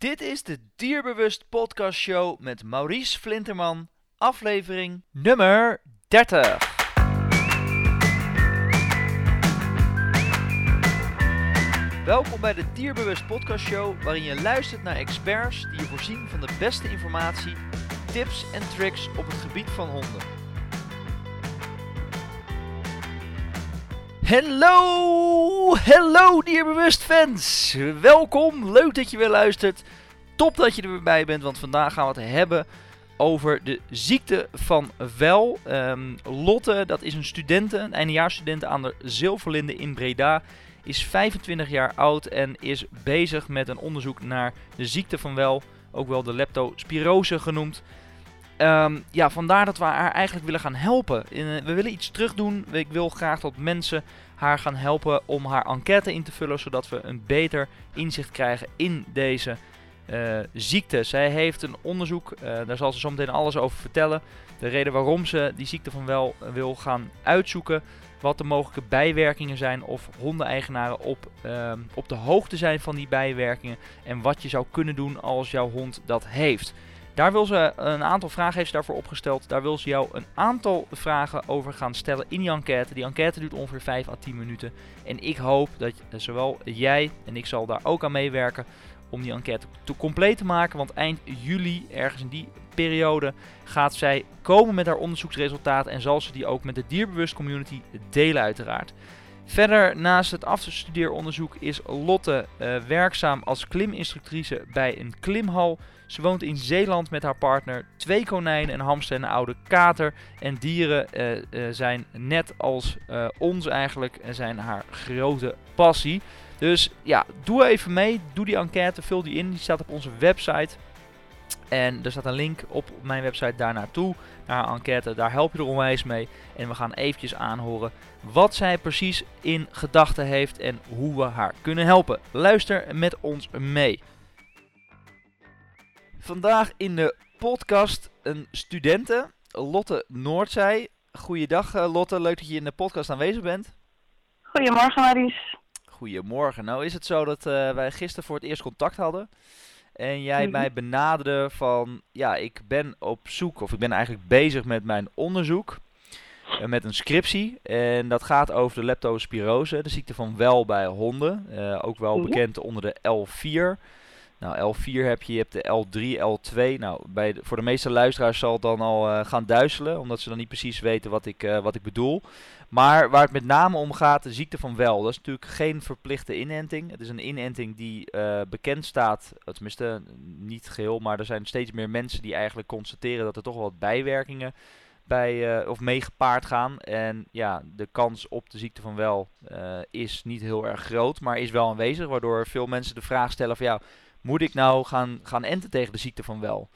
Dit is de Dierbewust Podcast Show met Maurice Flinterman, aflevering nummer 30. Welkom bij de Dierbewust Podcast Show, waarin je luistert naar experts die je voorzien van de beste informatie, tips en tricks op het gebied van honden. Hallo, hallo dierbewust fans. Welkom, leuk dat je weer luistert. Top dat je er weer bij bent, want vandaag gaan we het hebben over de ziekte van wel. Ehm, Lotte, dat is een studente, een eindejaarsstudente aan de Zilverlinde in Breda. Is 25 jaar oud en is bezig met een onderzoek naar de ziekte van wel, ook wel de leptospirose genoemd. Ehm, ja, vandaar dat we haar eigenlijk willen gaan helpen. Eh, we willen iets terugdoen. Ik wil graag dat mensen haar gaan helpen om haar enquête in te vullen, zodat we een beter inzicht krijgen in deze eh, ziekte. Zij heeft een onderzoek, eh, daar zal ze zo meteen alles over vertellen. De reden waarom ze die ziekte van wel wil gaan uitzoeken. Wat de mogelijke bijwerkingen zijn of hondeneigenaren op, ehm, op de hoogte zijn van die bijwerkingen. En wat je zou kunnen doen als jouw hond dat heeft. Daar wil ze een aantal vragen heeft ze daarvoor opgesteld. Daar wil ze jou een aantal vragen over gaan stellen in die enquête. Die enquête duurt ongeveer 5 à 10 minuten. En ik hoop dat zowel jij en ik zal daar ook aan meewerken om die enquête te compleet te maken. Want eind juli, ergens in die periode, gaat zij komen met haar onderzoeksresultaten. En zal ze die ook met de dierbewust community delen uiteraard. Verder, naast het afstudeeronderzoek is Lotte uh, werkzaam als kliminstructrice bij een klimhal. Ze woont in Zeeland met haar partner, twee konijnen, een hamster en een oude kater. En dieren uh, uh, zijn net als ons eigenlijk en zijn haar grote passie. Dus ja, doe even mee, doe die enquête, vul die in, die staat op onze website. En er staat een link op mijn website daar naartoe, naar haar enquête. Daar help je er onwijs mee. En we gaan eventjes aanhoren wat zij precies in gedachten heeft en hoe we haar kunnen helpen. Luister met ons mee. Vandaag in de podcast een studente, Lotte Noordzij. Goeiedag Lotte, leuk dat je in de podcast aanwezig bent. Goedemorgen Maries. Goedemorgen. Nou is het zo dat uh, wij gisteren voor het eerst contact hadden. En jij mm -hmm. mij benaderde van, ja, ik ben op zoek, of ik ben eigenlijk bezig met mijn onderzoek. Uh, met een scriptie. En dat gaat over de leptospirose, de ziekte van wel bij honden. Uh, ook wel mm -hmm. bekend onder de L4. Nou, L4 heb je, je hebt de L3, L2. Nou, bij voor de meeste luisteraars zal het dan al uh, gaan duizelen, omdat ze dan niet precies weten wat ik, uh, wat ik bedoel. Maar waar het met name om gaat, de ziekte van wel. Dat is natuurlijk geen verplichte inenting. Het is een inenting die uh, bekend staat, tenminste niet geheel, maar er zijn steeds meer mensen die eigenlijk constateren dat er toch wel wat bijwerkingen bij, of mee gepaard gaan. En ja, de kans op de ziekte van wel is niet heel erg groot, maar is wel aanwezig, waardoor veel mensen de vraag stellen van ja moet ik nou gaan, gaan enten tegen de ziekte van wel?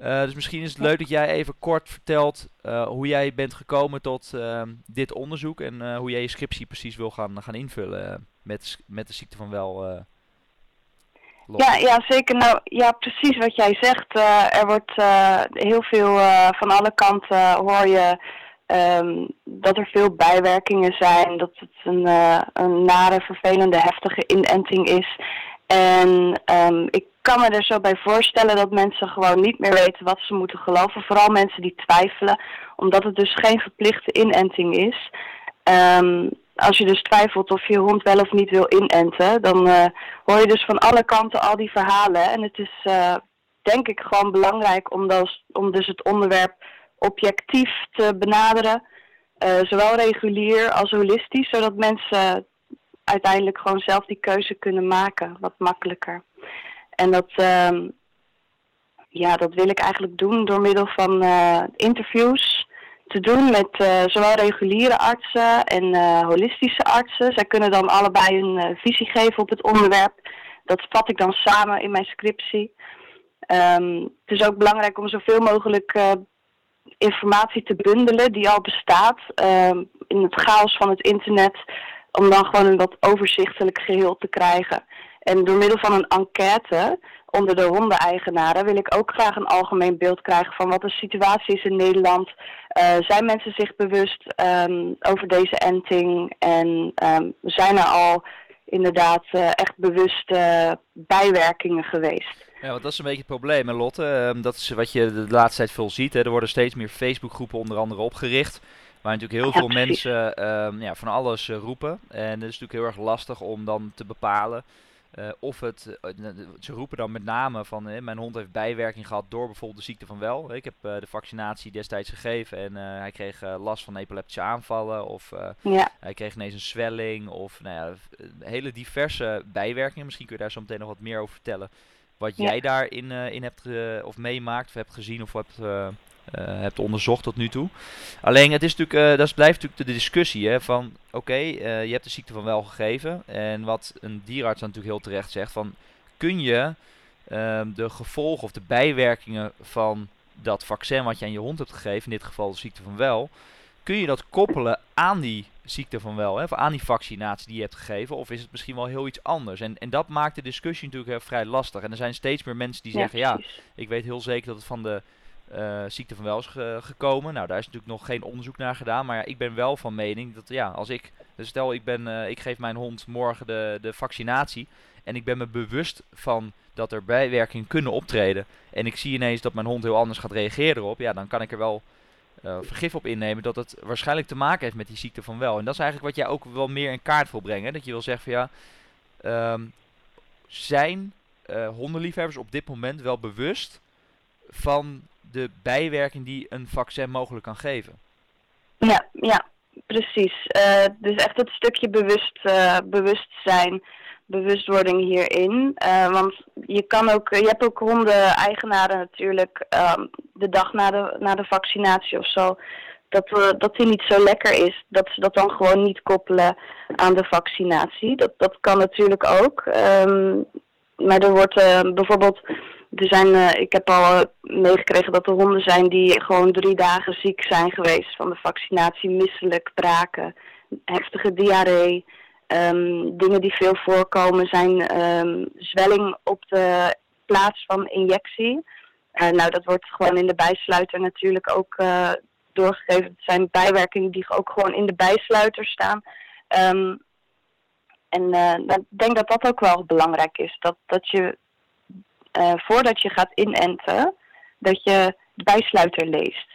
Uh, dus misschien is het leuk dat jij even kort vertelt uh, hoe jij bent gekomen tot uh, dit onderzoek en uh, hoe jij je scriptie precies wil gaan, gaan invullen met, met de ziekte van wel. ja, ja, zeker. Nou, ja, precies wat jij zegt. er wordt heel veel van alle kanten hoor je um, dat er veel bijwerkingen zijn, dat het een, een nare, vervelende, heftige inenting is. En um, ik kan me er zo bij voorstellen dat mensen gewoon niet meer weten wat ze moeten geloven. Vooral mensen die twijfelen, omdat het dus geen verplichte inenting is. Um, als je dus twijfelt of je hond wel of niet wil inenten, dan uh, hoor je dus van alle kanten al die verhalen. En het is uh, denk ik gewoon belangrijk om, dus, om dus het onderwerp objectief te benaderen. Uh, zowel regulier als holistisch, zodat mensen uiteindelijk gewoon zelf die keuze kunnen maken, wat makkelijker. En dat, uh, ja, dat wil ik eigenlijk doen door middel van uh, interviews te doen met uh, zowel reguliere artsen en uh, holistische artsen. Zij kunnen dan allebei een visie geven op het onderwerp. Dat vat ik dan samen in mijn scriptie. Um, het is ook belangrijk om zoveel mogelijk informatie te bundelen die al bestaat. Ehm, in het chaos van het internet om dan gewoon een wat overzichtelijk geheel te krijgen. En door middel van een enquête onder de hondeneigenaren wil ik ook graag een algemeen beeld krijgen van wat de situatie is in Nederland. Uh, zijn mensen zich bewust um, over deze enting en um, zijn er al inderdaad uh, echt bewuste bijwerkingen geweest? Ja, want dat is een beetje het probleem, Lotte. Ehm, dat is wat je de laatste tijd veel ziet. Hè. Er worden steeds meer Facebookgroepen onder andere opgericht. Waar natuurlijk heel veel mensen ehm, ja, van alles roepen. En het is natuurlijk heel erg lastig om dan te bepalen uh, of het, uh, ze roepen dan met name van uh, mijn hond heeft bijwerking gehad door bijvoorbeeld de ziekte van wel. Ik heb de vaccinatie destijds gegeven en hij kreeg last van epileptische aanvallen of ja. hij kreeg ineens een zwelling of nou ja, hele diverse bijwerkingen. Misschien kun je daar zo meteen nog wat meer over vertellen. Wat jij daarin in hebt of meemaakt of hebt gezien of hebt hebt onderzocht tot nu toe. Alleen het is natuurlijk, uh, dat blijft natuurlijk de discussie hè, van oké, uh, je hebt de ziekte van wel gegeven. En wat een dierarts natuurlijk heel terecht zegt van kun je ehm, de gevolgen of de bijwerkingen van dat vaccin wat je aan je hond hebt gegeven, in dit geval de ziekte van wel, kun je dat koppelen aan die ziekte van wel, hè, of aan die vaccinatie die je hebt gegeven, of is het misschien wel heel iets anders? En, en dat maakt de discussie natuurlijk vrij lastig. En er zijn steeds meer mensen die zeggen, ja, ik weet heel zeker dat het van de uh, ziekte van wel is gekomen. Nou, daar is natuurlijk nog geen onderzoek naar gedaan. Maar ja, ik ben wel van mening dat ja, als ik. Dus stel, ik, ben, uh, ik geef mijn hond morgen de, de vaccinatie. En ik ben me bewust van dat er bijwerkingen kunnen optreden. En ik zie ineens dat mijn hond heel anders gaat reageren erop. Ja, dan kan ik er wel uh, vergif op innemen dat het waarschijnlijk te maken heeft met die ziekte van wel. En dat is eigenlijk wat jij ook wel meer in kaart wil brengen. Dat je wil zeggen van ja, um, zijn hondenliefhebbers op dit moment wel bewust van de bijwerking die een vaccin mogelijk kan geven. Ja, ja precies. Uh, dus echt het stukje bewust, uh, bewustzijn, bewustwording hierin. Uh, want je kan ook, je hebt ook honden-eigenaren natuurlijk um, de dag na de, na de vaccinatie of zo. Dat, dat die niet zo lekker is, dat ze dat dan gewoon niet koppelen aan de vaccinatie. Dat, dat kan natuurlijk ook. Um, maar er wordt bijvoorbeeld er zijn, uh, ik heb al uh, meegekregen dat er honden zijn die gewoon drie dagen ziek zijn geweest van de vaccinatie, misselijk, braken, heftige diarree. Um, dingen die veel voorkomen zijn um, zwelling op de plaats van injectie. Uh, nou, dat wordt gewoon in de bijsluiter natuurlijk ook doorgegeven. Het zijn bijwerkingen die ook gewoon in de bijsluiter staan. Um, en ik denk dat dat ook wel belangrijk is. Dat, dat je uh, voordat je gaat inenten, dat je de bijsluiter leest.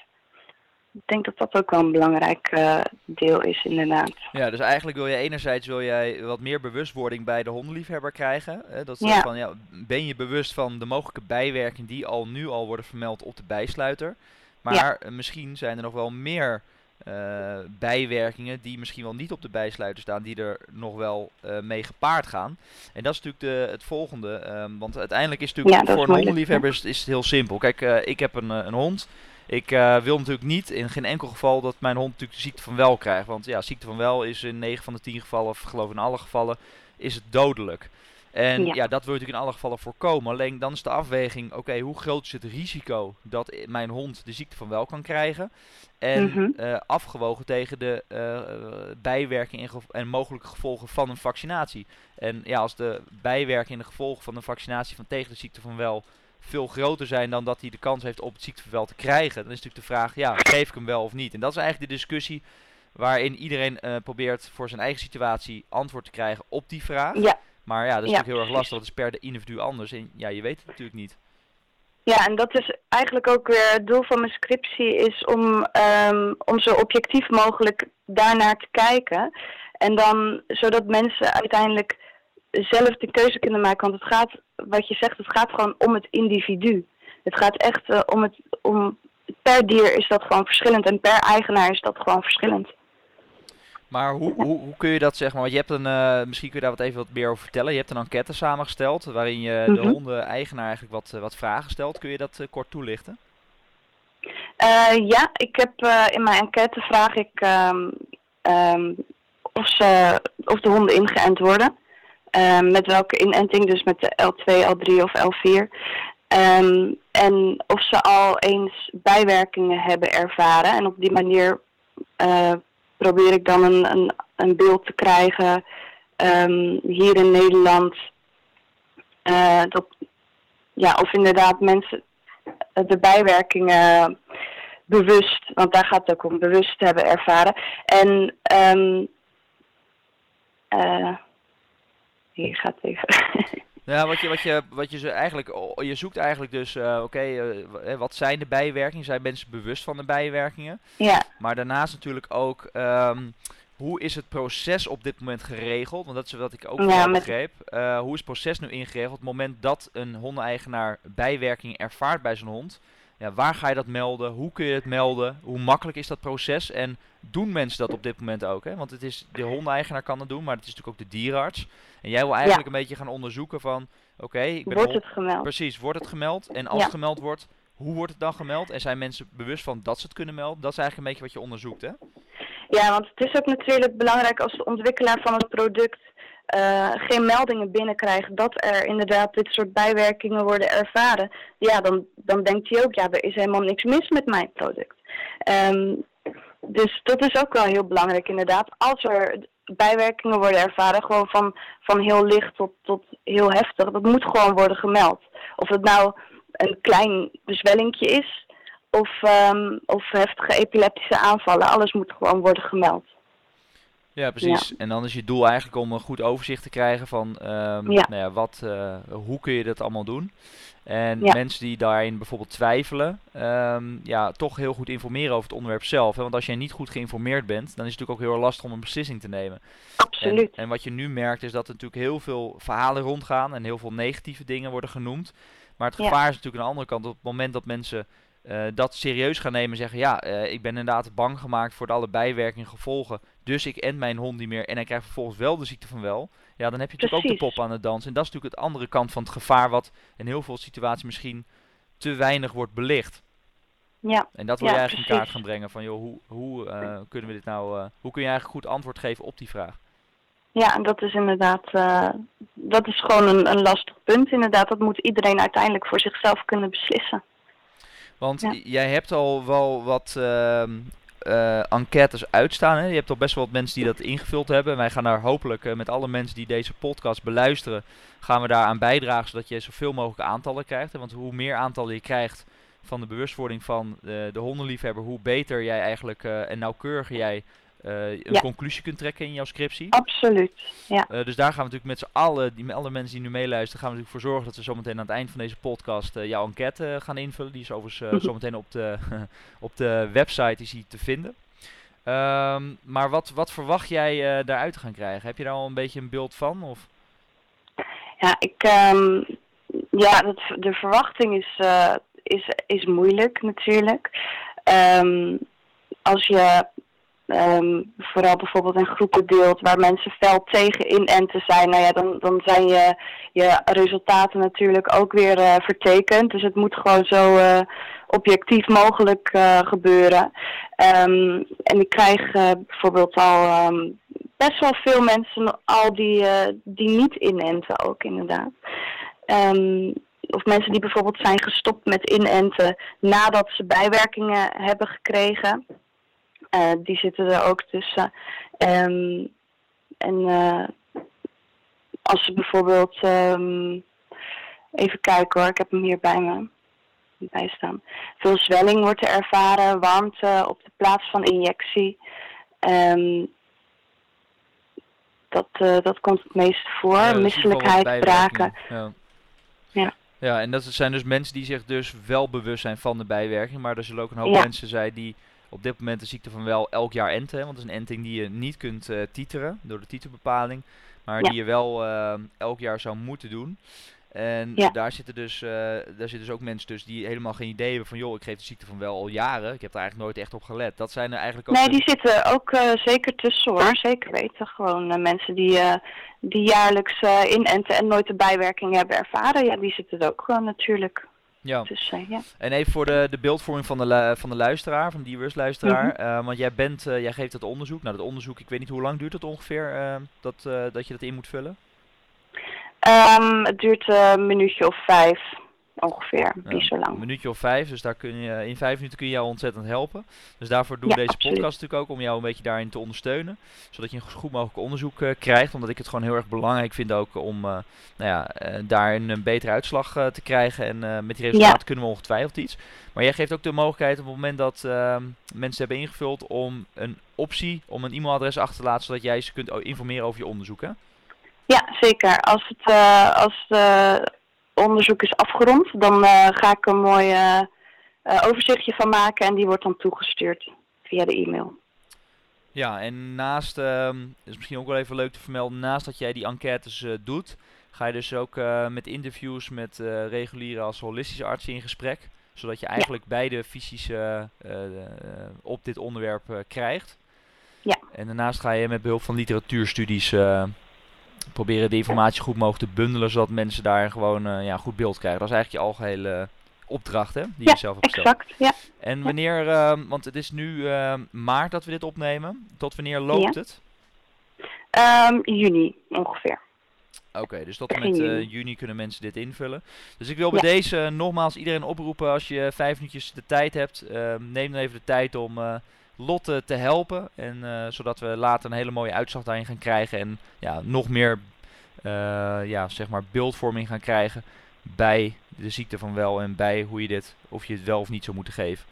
Ik denk dat dat ook wel een belangrijk uh, deel is, inderdaad. Ja, dus eigenlijk wil je enerzijds wil jij wat meer bewustwording bij de hondenliefhebber krijgen. Hè? Dat ja. Van, ja, ben je bewust van de mogelijke bijwerkingen die al nu al worden vermeld op de bijsluiter. Maar ja. misschien zijn er nog wel meer uh, bijwerkingen die misschien wel niet op de bijsluiter staan, die er nog wel uh, mee gepaard gaan. En dat is natuurlijk de, het volgende. Um, want uiteindelijk is het natuurlijk ja, voor een hondenliefhebber is, is, het heel simpel. Kijk, uh, ik heb een, een hond. Ik wil natuurlijk niet in geen enkel geval dat mijn hond natuurlijk de ziekte van wel krijgt. Want ja, ziekte van wel is in 9 van de 10 gevallen, of geloof in alle gevallen, is het dodelijk. En ja. dat wil je natuurlijk in alle gevallen voorkomen. Alleen dan is de afweging, oké, hoe groot is het risico dat mijn hond de ziekte van wel kan krijgen? En mm afgewogen tegen de uh, bijwerking en, mogelijke gevolgen van een vaccinatie. En ja, als de bijwerking en de gevolgen van een vaccinatie van tegen de ziekte van wel veel groter zijn dan dat hij de kans heeft op het ziekte van wel te krijgen, dan is natuurlijk de vraag, ja, geef ik hem wel of niet? En dat is eigenlijk de discussie waarin iedereen uh, probeert voor zijn eigen situatie antwoord te krijgen op die vraag. Ja. Maar ja, dat is natuurlijk heel erg lastig. Dat is per de individu anders. En ja, je weet het natuurlijk niet. Ja, en dat is eigenlijk ook weer het doel van mijn scriptie, is om, um, om zo objectief mogelijk daarnaar te kijken. En dan, zodat mensen uiteindelijk zelf de keuze kunnen maken. Want het gaat, wat je zegt, het gaat gewoon om het individu. Het gaat echt uh, om het, om, per dier is dat gewoon verschillend en per eigenaar is dat gewoon verschillend. Maar hoe, hoe, hoe, kun je dat zeggen? Want je hebt een, uh, misschien kun je daar wat even wat meer over vertellen. Je hebt een enquête samengesteld waarin je de mhm. honden-eigenaar eigenlijk wat, eh, wat vragen stelt. Kun je dat uh, kort toelichten? ja, ik heb in mijn enquête vraag ik um, um, of, ze, of de honden ingeënt worden. Met welke inenting, dus met de L2, L3 of L4. en of ze al eens bijwerkingen hebben ervaren. En op die manier probeer ik dan een, een, een beeld te krijgen um, hier in Nederland. Uh, dat, ja, of inderdaad mensen de bijwerkingen bewust, want daar gaat het ook om, bewust hebben ervaren. En um, hier gaat even. Ja, wat je, wat je, wat je, eigenlijk, je zoekt eigenlijk dus, oké, wat zijn de bijwerkingen? Zijn mensen bewust van de bijwerkingen? Ja. Maar daarnaast natuurlijk ook, ehm, hoe is het proces op dit moment geregeld? Want dat is wat ik ook ja, begreep. hoe is het proces nu ingeregeld? Op het moment dat een hondeneigenaar bijwerking ervaart bij zijn hond, ja, waar ga je dat melden? Hoe kun je het melden? Hoe makkelijk is dat proces? En doen mensen dat op dit moment ook? Hè? Want het is, de hondeneigenaar kan het doen, maar het is natuurlijk ook de dierarts. En jij wil eigenlijk een beetje gaan onderzoeken van, oké, ik ben Wordt het gemeld? Precies, wordt het gemeld? En als het gemeld wordt, hoe wordt het dan gemeld? En zijn mensen bewust van dat ze het kunnen melden? Dat is eigenlijk een beetje wat je onderzoekt, hè? Ja, want het is ook natuurlijk belangrijk als de ontwikkelaar van het product uh, geen meldingen binnenkrijgt dat er inderdaad dit soort bijwerkingen worden ervaren, ja, dan, dan denkt hij ook, ja, er is helemaal niks mis met mijn product. Um, dus dat is ook wel heel belangrijk inderdaad. Als er bijwerkingen worden ervaren, gewoon van, van heel licht tot, tot heel heftig, dat moet gewoon worden gemeld. Of het nou een klein bezwellingje is, of, um, of heftige epileptische aanvallen, alles moet gewoon worden gemeld. Ja, precies. En dan is je doel eigenlijk om een goed overzicht te krijgen van um, Nou ja, wat, uh, hoe kun je dat allemaal doen. En mensen die daarin bijvoorbeeld twijfelen, um, ja, toch heel goed informeren over het onderwerp zelf. Hè? Want als jij niet goed geïnformeerd bent, dan is het natuurlijk ook heel lastig om een beslissing te nemen. Absoluut. En, en wat je nu merkt is dat er natuurlijk heel veel verhalen rondgaan en heel veel negatieve dingen worden genoemd. Maar het gevaar is natuurlijk aan de andere kant op het moment dat mensen uh, dat serieus gaan nemen en zeggen: Ja, uh, ik ben inderdaad bang gemaakt voor de alle bijwerkingen, gevolgen. Dus ik end mijn hond niet meer en hij krijgt vervolgens wel de ziekte van wel. Ja, dan heb je natuurlijk ook de pop aan het dansen. En dat is natuurlijk het andere kant van het gevaar, wat in heel veel situaties misschien te weinig wordt belicht. Ja. En dat wil je eigenlijk in kaart gaan brengen van joh, hoe, hoe uh, kunnen we dit nou, hoe kun je eigenlijk goed antwoord geven op die vraag? Ja, en dat is inderdaad, dat is gewoon een, een lastig punt inderdaad. Dat moet iedereen uiteindelijk voor zichzelf kunnen beslissen. Want jij hebt al wel wat uh, enquêtes uitstaan. Hè? Je hebt al best wel wat mensen die dat ingevuld hebben. Wij gaan daar hopelijk uh, met alle mensen die deze podcast beluisteren, gaan we daaraan bijdragen zodat je zoveel mogelijk aantallen krijgt. Want hoe meer aantallen je krijgt van de bewustwording van de hondenliefhebber, hoe beter jij eigenlijk en nauwkeuriger jij uh, een conclusie kunt trekken in jouw scriptie. Absoluut, ja. Uh, dus daar gaan we natuurlijk met z'n allen, die, alle mensen die nu meeluisteren, gaan we natuurlijk voor zorgen dat we zometeen aan het eind van deze podcast uh, jouw enquête gaan invullen. Die is overigens zometeen op de, op de website is die te vinden. Um, maar wat, wat verwacht jij daaruit te gaan krijgen? Heb je daar al een beetje een beeld van? Of? Ja, ik, um, ja dat, de verwachting is, is, is moeilijk natuurlijk. Um, als je Um, vooral bijvoorbeeld in groepen deelt waar mensen fel tegen inenten zijn, nou ja, dan, dan zijn je, je resultaten natuurlijk ook weer uh, vertekend. Dus het moet gewoon zo uh, objectief mogelijk uh, gebeuren. Um, en ik krijg bijvoorbeeld al um, best wel veel mensen al die, die niet inenten ook inderdaad. of mensen die bijvoorbeeld zijn gestopt met inenten nadat ze bijwerkingen hebben gekregen. Uh, die zitten er ook tussen. Um, en uh, als ze bijvoorbeeld, um, even kijken hoor, ik heb hem hier bij me bij staan. Veel zwelling wordt er ervaren, warmte op de plaats van injectie. Um, dat, uh, dat komt het meest voor. Ja, Misselijkheid, braken. Ja. ja. Ja, en dat zijn dus mensen die zich dus wel bewust zijn van de bijwerking. Maar er zullen ook een hoop mensen zijn die op dit moment de ziekte van wel elk jaar enten. Want het is een enting die je niet kunt uh, titeren door de titelbepaling. Maar die je wel uh, elk jaar zou moeten doen. En ja. daar, zitten dus, uh, daar zitten dus ook mensen dus die helemaal geen idee hebben van... joh, ik geef de ziekte van wel al jaren. Ik heb er eigenlijk nooit echt op gelet. Dat zijn er eigenlijk ook... Nee, die zitten ook zeker tussen hoor. Zeker weten. Gewoon mensen die, die jaarlijks inenten en nooit de bijwerking hebben ervaren. Ja, die zitten er ook gewoon natuurlijk. Ja. Dus, uh, ja. En even voor de, de beeldvorming van de, van de luisteraar, van de dierbewustluisteraar. Mm -hmm. want jij, bent, uh, jij geeft het onderzoek. Nou, dat onderzoek, ik weet niet hoe lang duurt het ongeveer dat, dat je dat in moet vullen? Um, het duurt een minuutje of vijf ongeveer, niet zo lang. Een minuutje of vijf, dus daar kun je, in vijf minuten kun je jou ontzettend helpen. Dus daarvoor doen we deze podcast natuurlijk ook, om jou een beetje daarin te ondersteunen. Zodat je een goed mogelijk onderzoek uh, krijgt, omdat ik het gewoon heel erg belangrijk vind ook om uh, nou ja, uh, daar een, betere uitslag te krijgen. En met die resultaten ja. kunnen we ongetwijfeld iets. Maar jij geeft ook de mogelijkheid op het moment dat ehm, mensen hebben ingevuld om een optie, om een e-mailadres achter te laten, zodat jij ze kunt informeren over je onderzoek, hè? Ja, zeker. Als het als, onderzoek is afgerond, dan ga ik een mooi overzichtje van maken en die wordt dan toegestuurd via de e-mail. Ja, en naast, uh, is misschien ook wel even leuk te vermelden, naast dat jij die enquêtes doet, ga je dus ook met interviews met reguliere als holistische artsen in gesprek zodat je eigenlijk beide visies uh, op dit onderwerp uh, krijgt. Ja. En daarnaast ga je met behulp van literatuurstudies proberen de informatie goed mogelijk te bundelen, zodat mensen daar gewoon ja, een goed beeld krijgen. Dat is eigenlijk je algehele opdracht hè, die je zelf hebt gesteld. exact. Ja. En wanneer, ehm, want het is nu ehm, maart dat we dit opnemen, tot wanneer loopt het? Um, juni ongeveer. Oké, dus tot en met uh, juni kunnen mensen dit invullen. Dus ik wil bij deze nogmaals iedereen oproepen als je vijf minuutjes de tijd hebt. Uh, neem dan even de tijd om uh, Lotte te helpen. En, eh, zodat we later een hele mooie uitslag daarin gaan krijgen. En ja, nog meer ja, zeg maar beeldvorming gaan krijgen bij de ziekte van wel. En bij hoe je dit, of je het wel of niet zou moeten geven.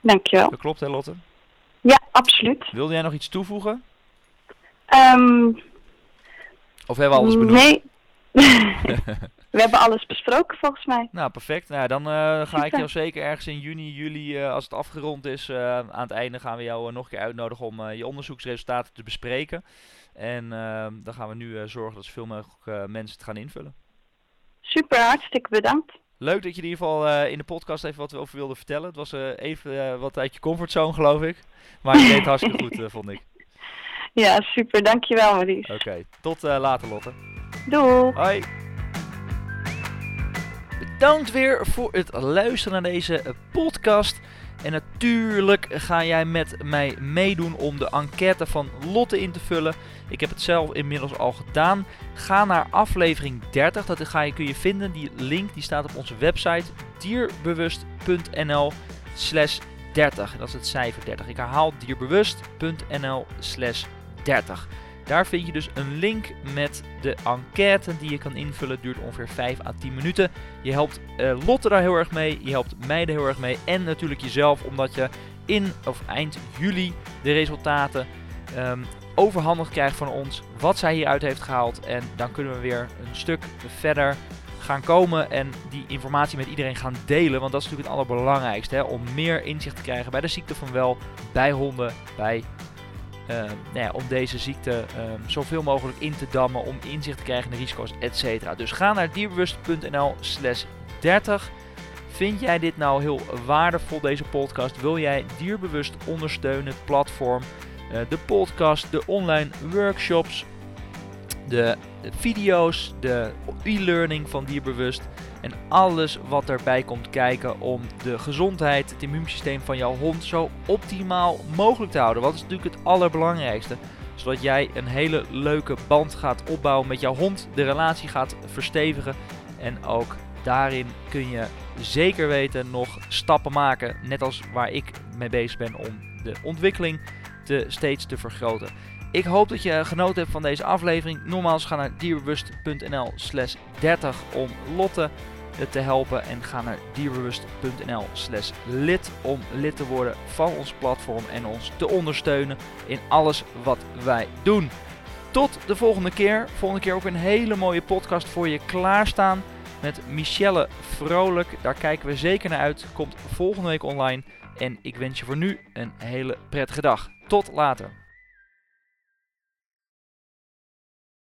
Dankjewel. Dat klopt hè Lotte? Ja, absoluut. Wilde jij nog iets toevoegen? Um, of hebben we alles benoemd? Nee. we hebben alles besproken volgens mij. Nou, perfect. Nou, dan uh, ga ik jou zeker ergens in juni, juli, uh, als het afgerond is, uh, aan het einde gaan we jou nog een keer uitnodigen om je onderzoeksresultaten te bespreken. En dan gaan we nu zorgen dat zoveel mogelijk mensen het gaan invullen. Super, hartstikke bedankt. Leuk dat je in ieder geval in de podcast even wat over wilde vertellen. Het was even wat uit je comfortzone, geloof ik. Maar je deed hartstikke goed, vond ik. Ja, super. Dankjewel, Maries. Oké, tot later, Lotte. Doei. Hoi. Bedankt weer voor het luisteren naar deze eh, podcast. En natuurlijk ga jij met mij meedoen om de enquête van Lotte in te vullen. Ik heb het zelf inmiddels al gedaan. Ga naar aflevering 30. Dat ga je, kun je vinden. Die link die staat op onze website dierbewust.nl slash 30. Dat is het cijfer 30. Ik herhaal dierbewust.nl slash 30. Daar vind je dus een link met de enquête die je kan invullen. Het duurt ongeveer 5 à 10 minuten. Je helpt uh, Lotte daar heel erg mee. Je helpt mij er heel erg mee. En natuurlijk jezelf, omdat je in of eind juli de resultaten um, overhandigd krijgt van ons. Wat zij hieruit heeft gehaald. En dan kunnen we weer een stuk verder gaan komen en die informatie met iedereen gaan delen. Want dat is natuurlijk het allerbelangrijkste. Hè? Om meer inzicht te krijgen bij de ziekte van wel, bij honden, bij nou ja, om deze ziekte uh, zoveel mogelijk in te dammen, om inzicht te krijgen in de risico's, etc. Dus ga naar dierbewust.nl slash 30. Vind jij dit nou heel waardevol, deze podcast? Wil jij Dierbewust ondersteunen, het platform, uh, de podcast, de online workshops, de video's, de e-learning van Dierbewust en alles wat erbij komt kijken om de gezondheid, het immuunsysteem van jouw hond zo optimaal mogelijk te houden. Wat is natuurlijk het allerbelangrijkste. Zodat jij een hele leuke band gaat opbouwen met jouw hond, de relatie gaat verstevigen en ook daarin kun je zeker weten nog stappen maken. Net als waar ik mee bezig ben om de ontwikkeling te, steeds te vergroten. Ik hoop dat je genoten hebt van deze aflevering. Nogmaals, ga naar dierbewust.nl slash 30 om Lotte te helpen. En ga naar dierbewust.nl slash lid om lid te worden van ons platform en ons te ondersteunen in alles wat wij doen. Tot de volgende keer. Volgende keer ook een hele mooie podcast voor je klaarstaan met Michelle Vrolijk. Daar kijken we zeker naar uit. Komt volgende week online. En ik wens je voor nu een hele prettige dag. Tot later.